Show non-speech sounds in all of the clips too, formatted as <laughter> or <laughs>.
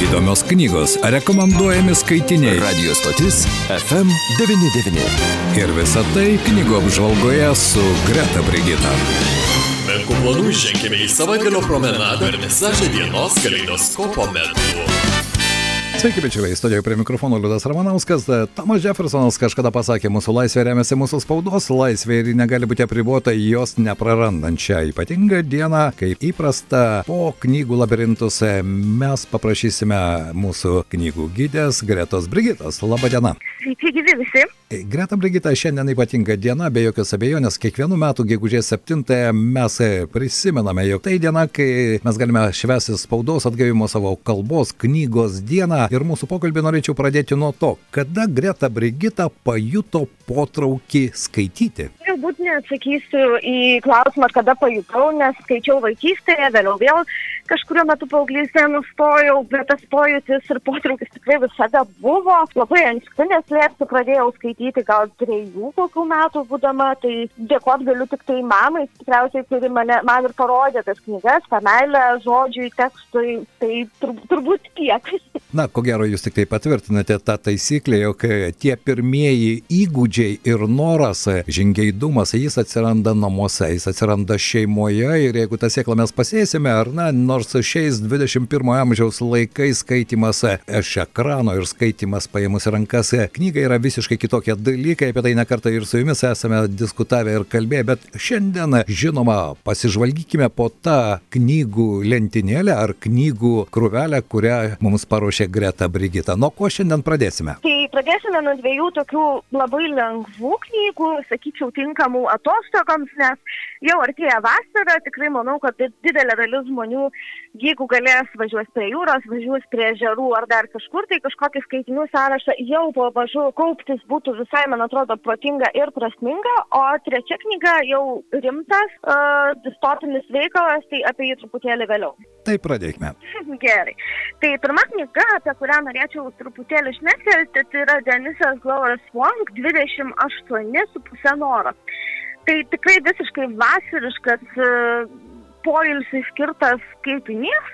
Įdomios knygos, rekomenduojami skaitiniai. Radio stotis FM99. Ir visa tai knygų apžvalgoje su Greta Brigita. Menkų planų ženkime į savaitgalio promenadą ir visažę dienos kaleidoskopo metu. Sveiki, bičiuliai, studijoje prie mikrofono Liudas Ramanauskas. Tomas Jeffersonas kažkada pasakė, mūsų laisvė remiasi mūsų spaudos laisvė ir negali būti apribota jos neprarandant šią ypatingą dieną. Kaip įprasta, po knygų labirintus mes paprašysime mūsų knygų gydės Gretos Brigitos. Labadiena. Sveiki, gyvi visi. Greta Brigita, šiandien ypatinga diena, be jokios abejonės, kiekvienų metų gegužės 7-ąją mes prisimename, jog tai diena, kai mes galime švęsti spaudos atgavimo savo kalbos knygos dieną. Ir mūsų pokalbį norėčiau pradėti nuo to, kada Greta Brigita pajuto potraukį skaityti. Galbūt neatsakysiu į klausimą, kada pajutau, nes skaičiau vaikystėje, vėliau vėl kažkurio metu paauglystėje nustojau, bet tas pojūtis ir potraukis tikrai visada buvo. Labai anksti neslėpsiu, pradėjau skaityti gal trejų kokių metų būdama, tai dėkot galiu tik tai mamai, tikriausiai, kuri mane, man ir parodė tas knygas, tą meilę žodžiui, tekstui, tai tur, turbūt tiek. <laughs> Na, ko gero, jūs tik tai patvirtinate tą taisyklę, jog tie pirmieji įgūdžiai ir noras, žingeidumas, jis atsiranda namuose, jis atsiranda šeimoje ir jeigu tą sėklą mes pasėsime, ar na, nors šiais 21 amžiaus laikais skaitimas iš ekrano ir skaitimas paėmus rankas knyga yra visiškai kitokie dalykai, apie tai nekartą ir su jumis esame diskutavę ir kalbėję, bet šiandien, žinoma, pasižvalgykime po tą knygų lentynėlę ar knygų krūvelę, kurią mums paruošė Greta Brigita. Nuo ko šiandien pradėsime? Tai pradėsime nuo dviejų tokių labai lengvų knygų, sakyčiau, tinkamų atostogoms, nes jau artėja vasara, tikrai manau, kad didelė dalis žmonių, jeigu galės važiuos prie jūros, važiuos prie žerų ar dar kažkur, tai kažkokį skaitinių sąrašą jau po važu kauptis būtų visai, man atrodo, protinga ir prasminga, o trečia knyga jau rimtas, uh, distopinis veikalas, tai apie jį truputėlį vėliau. Tai pradėkime. <laughs> Gerai. Tai pirma knyga, apie kurią norėčiau truputėlį šnektelti, tai yra Denisas Glover Swank 28,5 noro. Tai tikrai visiškai vasariškas poilsiui skirtas skaitinys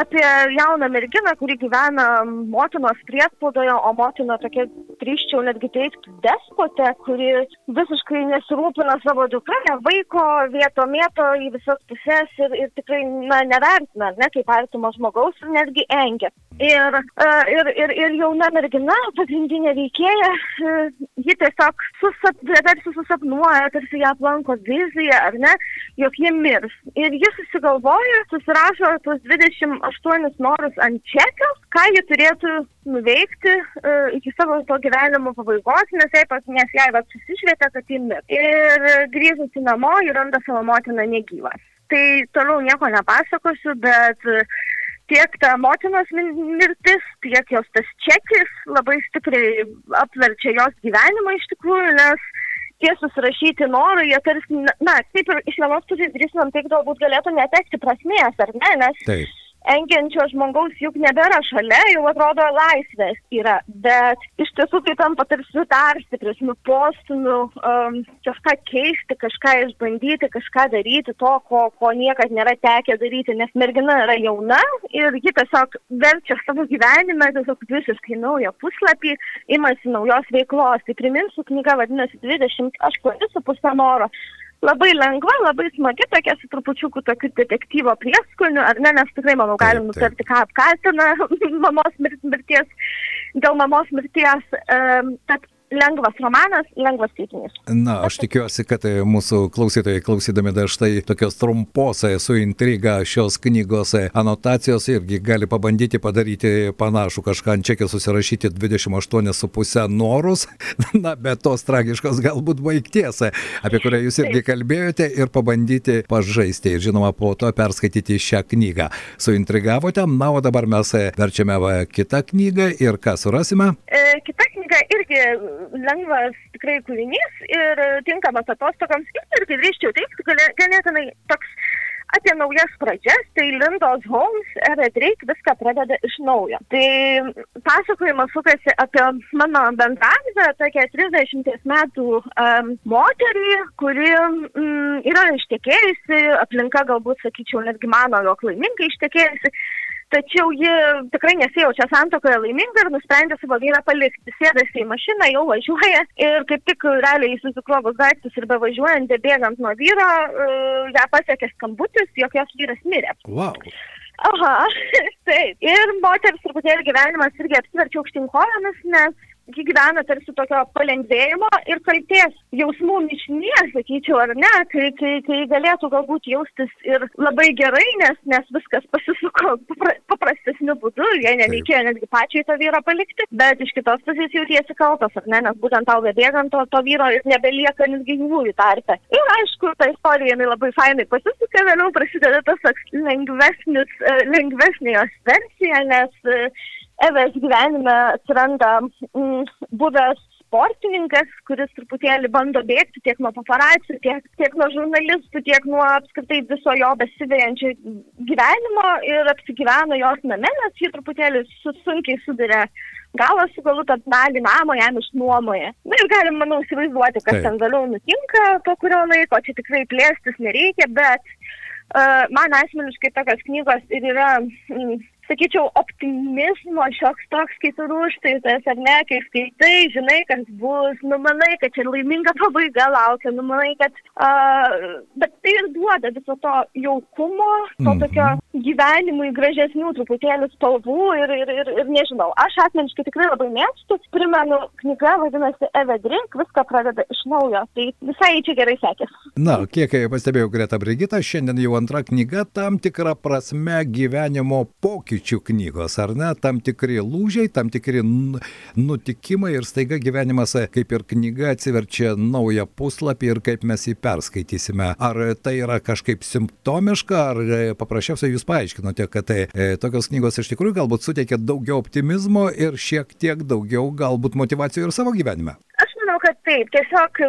apie jauną merginą, kuri gyvena motinos priespaudoje, o motina tokia, drįščiau netgi teikti, despotė, kuri visiškai nesirūpina savo dukra, vaiko vieto mėto į visas pusės ir, ir tikrai na, nevertina, ne kaip artimo žmogaus ir netgi engia. Ir, ir, ir, ir jauna mergina, pagrindinė veikėja, ji tiesiog susap, tarsi susapnuoja, tarsi ją aplanko vizija, ar ne, jog ji mirs. Ir ji susigalvoja, susirašo tuos 20 aštuonis norus ant čekio, ką ji turėtų nuveikti uh, iki savo to gyvenimo pabaigos, nes jai, nes jai va, susišvietė, kad ji mir. Ir grįžusi namo, ji randa savo motiną negyvą. Tai toliau nieko nepasakosiu, bet uh, tiek ta motinos mirtis, tiek jos tas čekis labai stipriai apverčia jos gyvenimą iš tikrųjų, nes tie susirašyti norai, jie tarsi, na, taip ir iš vienos pusės drįstumėm, taip galbūt galėtų netekti prasmės, ar ne, nes Taip. Engiančio žmogaus juk nebėra šalia, jau atrodo laisvės yra, bet iš tiesų tai tampa tarsi dar stipresniu postumiu um, kažką keisti, kažką išbandyti, kažką daryti, to, ko, ko niekad nėra tekę daryti, nes mergina yra jauna ir ji tiesiog verčia savo gyvenime tiesiog visiškai naują puslapį, imasi naujos veiklos. Tai priminsiu, knyga vadinasi 28,5 noro labai lengva, labai smagi, tokia su trupučiuku tokiu detektyvo prieskoniu, ar ne, nes tikrai, manau, galim nutarti, ką apkaltina <laughs> mamos mir- mirties, dėl mamos mirties. Um, tad lengvas romanas, lengvas skaitinys. Na, aš tikiuosi, kad e, mūsų klausytojai klausydami dar štai tokios trumpos e, su intriga šios knygos e, anotacijos irgi gali pabandyti padaryti panašų kažką ant čekio susirašyti 28,5 norus, <laughs> na, bet tos tragiškos galbūt baigties, apie kurią jūs irgi kalbėjote ir pabandyti pažaisti ir žinoma po to perskaityti šią knygą. Suintrigavote, na, o dabar mes verčiame kitą knygą ir ką surasime? Kita knyga irgi lengvas tikrai kūrinys ir tinkamas atostogams ir irgi teikti, gali- ganėtinai toks apie naujas pradžias, tai Lindos Holmes ir Drake viską pradeda iš naujo. Tai pasakojimas sukasi apie mano bendravę, tokią 30 metų um, moterį, kuri mm, yra ištekėjusi, aplinka galbūt, sakyčiau, netgi mano, jog laimingai ištekėjusi. Tačiau ji tikrai nesijaučia santokoje laiminga ir nusprendė savo vyrą palikti. Sėdasi į mašiną, jau važiuoja ir kaip tik realiai susikrovus daiktus ir bevažiuojant, bėgant nuo vyro, uh, ją pasiekė skambutis, jog jos vyras mirė. Wow. Aha, <laughs> taip. Ir moters truputėlį gyvenimas irgi apsiverčia aukštinkojomis, nes ji gyvena tarsi tokio palengvėjimo ir kalties jausmų mišinėje, sakyčiau, ar ne, kai, kai, kai galėtų galbūt jaustis ir labai gerai, nes, nes viskas pasisuko paprastesniu būdu, jie nereikėjo netgi pačiai to vyro palikti, bet iš kitos pusės jautiesi kaltas, ar ne, nes būtent tau bėgant to, to vyro ir nebelieka netgi gyvųjų tarpe. Ir aišku, ta istorija jinai labai fainai pasisuka, vėliau prasideda tas lengvesnis, e, lengvesnė jos versija, nes Evės gyvenime atsiranda mm, buvęs sportininkas, kuris truputėlį bando bėgti tiek nuo paparacijų, tiek, tiek nuo žurnalistų, tiek nuo apskritai viso jo besivėjančio gyvenimo ir apsigyveno jos name, nes jį truputėlį sunkiai sudarė galą su galu, tad dalį namo jam išnuomoja. Na ir galim, manau, įsivaizduoti, kas Taip. ten vėliau nutinka po kurio laiko, čia tikrai plėstis nereikia, bet uh, man asmeniškai tokios knygos ir yra mm, sakyčiau, optimizmo šioks toks, kai tu rūštais, ar ne, kai skaitai, žinai, kas bus, numanai, kad čia laiminga pabaiga laukia, numanai, kad, uh, bet tai ir duoda viso to jaukumo, to mm -hmm. tokio gyvenimui gražesnių truputėlių spalvų ir, ir, ir, ir nežinau, aš asmeniškai tikrai labai mėgstu, primenu, knyga vadinasi Evedrink, viską pradeda iš naujo, tai visai čia gerai sekėsi. Na, kiek pastebėjau, Greta Brigita, šiandien jau antra knyga tam tikrą prasme gyvenimo pokyčių pokyčių knygos, ar ne? Tam tikri lūžiai, tam tikri nutikimai ir staiga gyvenimas kaip ir knyga atsiverčia naują puslapį ir kaip mes jį perskaitysime. Ar tai yra kažkaip simptomiška, ar e, paprasčiausiai jūs paaiškinote, kad tai e, tokios knygos iš tikrųjų galbūt suteikia daugiau optimizmo ir šiek tiek daugiau galbūt motivacijų ir savo gyvenime? Aš manau, kad taip. Tiesiog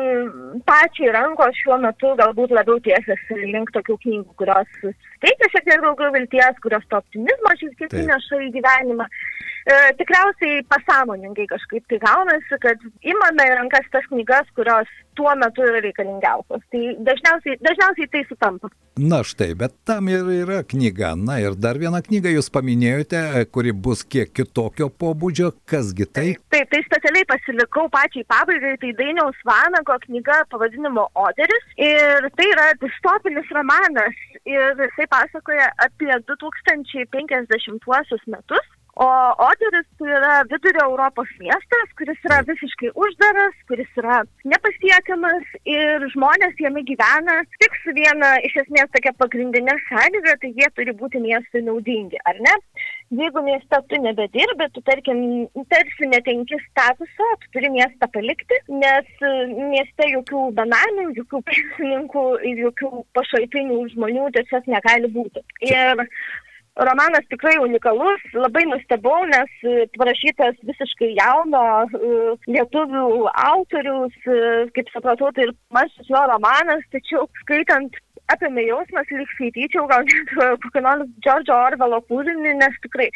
pačiai rankos šiuo metu galbūt labiau tiesiasi link tokių knygų, kurios teikia šiek tiek daugiau vilties, kurios to optimizmo šiek tiek įneša į gyvenimą. E, tikriausiai pasąmoningai kažkaip tai gaunasi, kad imame į rankas tas knygas, kurios tuo metu yra reikalingiausios. Tai dažniausiai, dažniausiai tai sutampa. Na štai, bet tam ir yra knyga. Na ir dar vieną knygą jūs paminėjote, kuri bus kiek kitokio pobūdžio. Kasgi tai? Taip, tai specialiai pasilikau pačiai pabaigai. Tai Dainiaus Vanago knyga pavadinimu Oderis. Ir tai yra distopinis romanas. Ir jisai pasakoja apie 2050 metus. O Oderis tai yra vidurio Europos miestas, kuris yra visiškai uždaras, kuris yra nepasiekiamas ir žmonės jame gyvena tik su viena iš esmės tokia pagrindinė sąlyga, tai jie turi būti miestui naudingi, ar ne? Jeigu mieste tu nebedirbi, tu tarkim, tarsi netenki statuso, tu turi miestą palikti, nes mieste jokių benamių, jokių pensininkų ir jokių pašalpinių žmonių tiesiog negali būti. Ir Romanas tikrai unikalus, labai nustebau, nes e, parašytas visiškai jauno e, lietuvių autorius, e, kaip supratau, tai ir pirmasis jo romanas, tačiau skaitant apėmė jausmas, lyg skaityčiau gal net kokį nors Džordžo Orvelo kūrinį, nes tikrai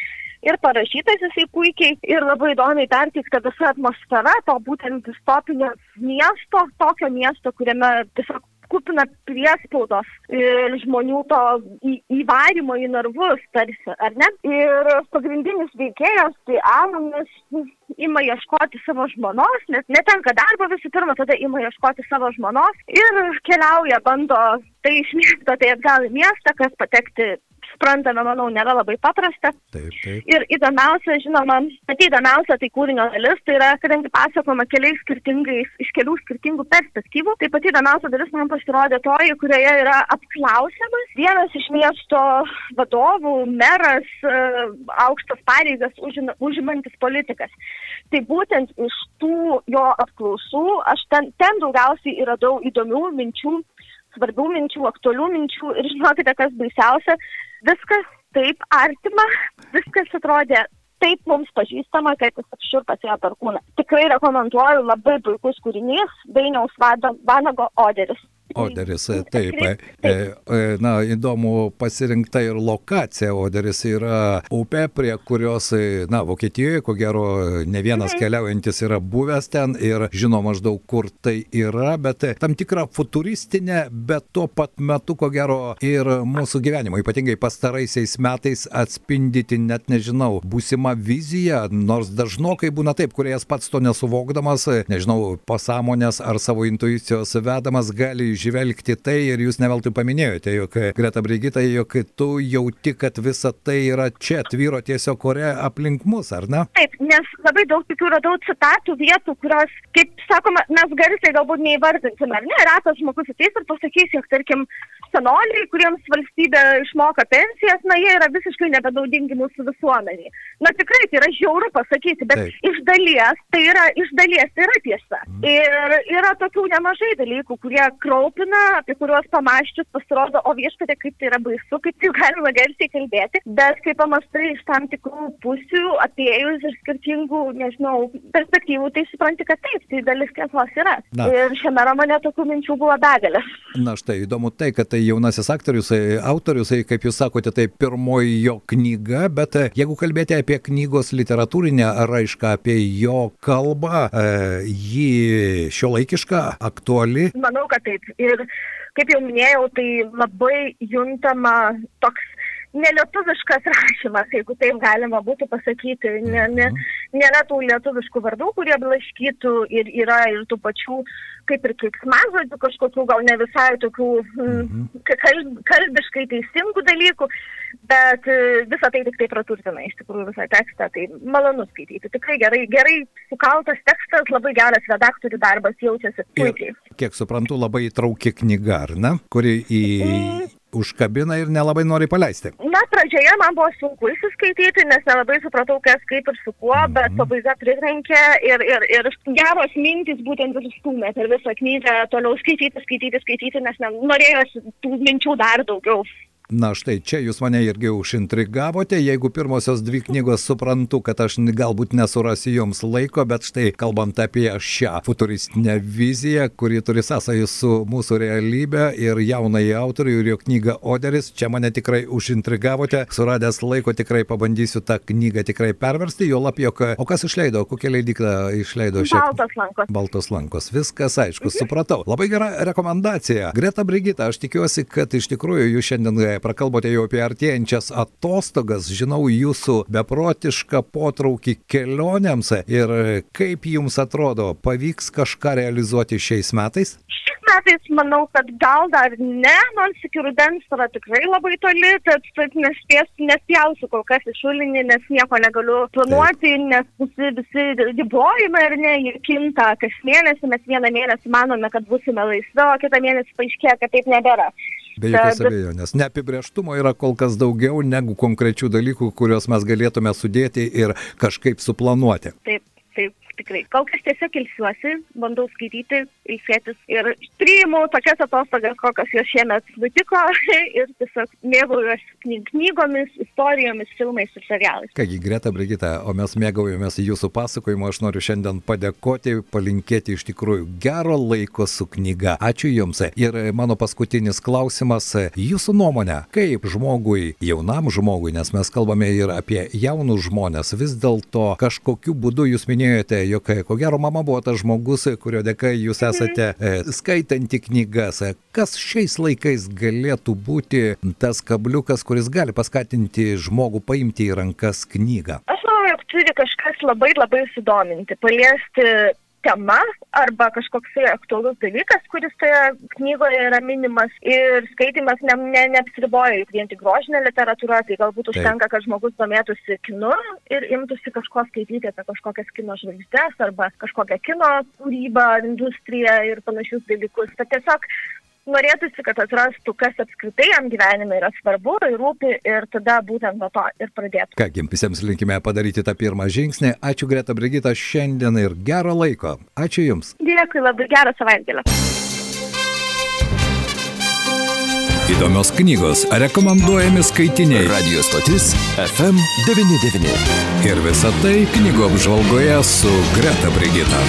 ir parašytas jisai puikiai ir labai įdomiai perteikta visa atmosfera to būtent distopinio miesto, tokio miesto, kuriame tiesiog kupina priespaudos ir žmonių to į, įvarimo į narvus tarsi, ar ne? Ir pagrindinis veikėjas, tai Alanas, ima ieškoti savo žmonos, nes netenka darbo visų pirma, tada ima ieškoti savo žmonos ir keliauja, bando tai iš miesto, tai atgal į miestą, kas patekti suprantame, manau, nėra labai paprasta. Taip, taip. Ir įdomiausia, žinoma, pati įdomiausia tai kūrinio dalis, tai yra, kadangi pasakoma keliais skirtingais, iš kelių skirtingų perspektyvų, tai pati įdomiausia dalis man pasirodė toji, kurioje yra apklausiamas vienas iš miesto vadovų, meras, e, aukštas pareigas užimantis politikas. Tai būtent iš tų jo apklausų aš ten, ten daugiausiai radau įdomių minčių svarbių minčių, aktualių minčių ir žinokite, kas baisiausia, viskas taip artima, viskas atrodė taip mums pažįstama, kad tiesiog šiurpas ėjo per kūną. Tikrai rekomenduoju, labai puikus kūrinys, Dainiaus Vanago Oderis. Oderis, taip. E, e, na, įdomu pasirinkta ir lokacija. Oderis yra upė, prie kurios, e, na, Vokietijoje, ko gero, ne vienas mhm. keliaujantis yra buvęs ten ir žino maždaug, kur tai yra, bet tam tikra futuristinė, bet tuo pat metu, ko gero, ir mūsų gyvenimo, ypatingai pastaraisiais metais atspindyti, net nežinau, būsima vizija, nors dažnokai būna taip, kuriejas pats to nesuvokdamas, nežinau, pasąmonės ar savo intuicijos vedamas gali žvelgti tai ir jūs neveltui paminėjote, jog Greta Brigita, jog tu jauti, kad visa tai yra čia, tvyro tiesiog ore aplink mus, ar ne? Taip, nes labai daug tokių radau citatų vietų, kurios, kaip sakoma, mes garsiai galbūt neįvardinsime, ar ne, retas žmogus ateis ir pasakys, jog, tarkim, senoliai, kuriems valstybė išmoka pensijas, na, jie yra visiškai nebenaudingi mūsų visuomeniai. Na, tikrai tai yra žiauru pasakyti, bet Taip. iš dalies tai yra, iš dalies tai yra tiesa. Mm. Ir yra tokių nemažai dalykų, kurie kraupina, apie kuriuos pamaščius pasirodo, o viešpatė, kaip tai yra baisu, kaip tai galima garsiai kalbėti, bet kai pamastai iš tam tikrų pusių, atėjus iš skirtingų, nežinau, perspektyvų, tai supranti, kad taip, tai dalis tiesos yra. Na. Ir šiame romane tokių minčių buvo begalės. Na štai, įdomu tai, kad tai jaunasis aktorius, e, autorius, e, kaip jūs sakote, tai pirmoji jo knyga, bet e, jeigu kalbėti apie knygos literatūrinę raišką, apie jo kalbą, ji šio laikiška, aktuali? Manau, kad taip. Ir kaip jau minėjau, tai labai juntama toks nelietuviškas rašymas, jeigu taip galima būtų pasakyti. Ne, ne, mhm. nėra tų lietuviškų vardų, kurie blaškytų ir yra ir tų pačių, kaip ir keiksmažodžių, kažkokių gal ne visai tokių mhm. kalb, kalbiškai teisingų dalykų, bet e, visą tai tik tai praturtina iš tikrųjų visą tekstą. Tai malonu skaityti. Tikrai gerai, gerai sukaltas tekstas, labai geras redaktorių darbas jaučiasi puikiai. Ir, kiek suprantu, labai įtrauki knyga, ar ne? Kuri į... Mm užkabina ir nelabai nori paleisti. Na, pradžioje man buvo sunku įsiskaityti, nes nelabai supratau, kas kaip ir su kuo, mm -hmm. bet pabaiga pritrenkė ir, ir, ir geros mintis būtent ir stumė per visą knygą toliau skaityti, skaityti, skaityti, nes norėjosi tų minčių dar daugiau. Na štai čia jūs mane irgi užintrigavote, jeigu pirmosios dvi knygos suprantu, kad aš galbūt nesurasiu joms laiko, bet štai kalbant apie šią futuristinę viziją, kuri turi sąsąjį su mūsų realybė ir jaunai autoriui ir jo knyga Oderis, čia mane tikrai užintrigavote, suradęs laiko tikrai pabandysiu tą knygą tikrai perversti, jo lapjok, o kas išleido, kokia leidykla išleido šią? Baltos lankos. Baltos lankos, viskas aišku, mhm. supratau. Labai gera rekomendacija. Greta Brigita, aš tikiuosi, kad iš tikrųjų jūs šiandien prakalbote jau apie artėjančias atostogas, žinau jūsų beprotišką potraukį kelionėms ir kaip jums atrodo, pavyks kažką realizuoti šiais metais? Šiais metais manau, kad gal dar ne, nors iki rudens yra tikrai labai toli, tad, tad nespėsiu, nespjausiu kol kas iš šulinį, nes nieko negaliu planuoti, Taip. nes visi, visi ribojimai ir ne, jie kinta kas mėnesį, mes vieną mėnesį manome, kad busime laisvi, o kitą mėnesį paaiškėja, kad taip nebėra. Be jokios abejonės. Neapibrieštumo yra kol kas daugiau negu konkrečių dalykų, kuriuos mes galėtume sudėti ir kažkaip suplanuoti. Taip, taip tikrai. Kol kas tiesiog ilsiuosi, bandau skaityti, ilsėtis ir priimu tokias atostogas, kokios jos šiemet nutiko <laughs> ir tiesiog mėgaujuosi knygomis, istorijomis, filmais ir serialais. Kągi, Greta Brigita, o mes mėgaujamės jūsų pasakojimu, aš noriu šiandien padėkoti, palinkėti iš tikrųjų gero laiko su knyga. Ačiū Jums. Ir mano paskutinis klausimas, jūsų nuomonė, kaip žmogui, jaunam žmogui, nes mes kalbame ir apie jaunus žmonės, vis dėlto kažkokiu būdu jūs minėjote, jog ko gero mama buvo tas žmogus, kurio dėka jūs mhm. esate e, skaitanti knygas. Kas šiais laikais galėtų būti tas kabliukas, kuris gali paskatinti žmogų paimti į rankas knygą? Aš manau, jog turi kažkas labai labai sudominti, paliesti tema arba kažkoksai aktualus dalykas, kuris toje knygoje yra minimas ir skaitimas ne, ne, neapsiriboja juk vien tik grožinė literatūra, tai galbūt užtenka, Taip. kad žmogus domėtųsi kinu ir imtųsi kažko skaityti apie kažkokias kino žvaigždės arba kažkokią kino kūrybą, industriją ir panašius dalykus. Bet tiesiog norėtųsi, kad atrastų, kas apskritai jam gyvenime yra svarbu ir rūpi ir tada būtent nuo to ir pradėtų. Kągi, visiems linkime padaryti tą pirmą žingsnį. Ačiū Greta Brigita šiandien ir gero laiko. Ačiū Jums. Dėkui, labai gerą savaitgalį. Įdomios knygos, rekomenduojami skaitiniai. Radio stotis FM99. Ir visa tai knygų apžvalgoje su Greta Brigita.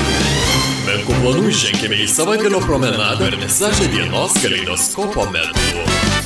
Planų ženkime į savaitgalio promenadą vernisažą dienos kaleidoskopo metu.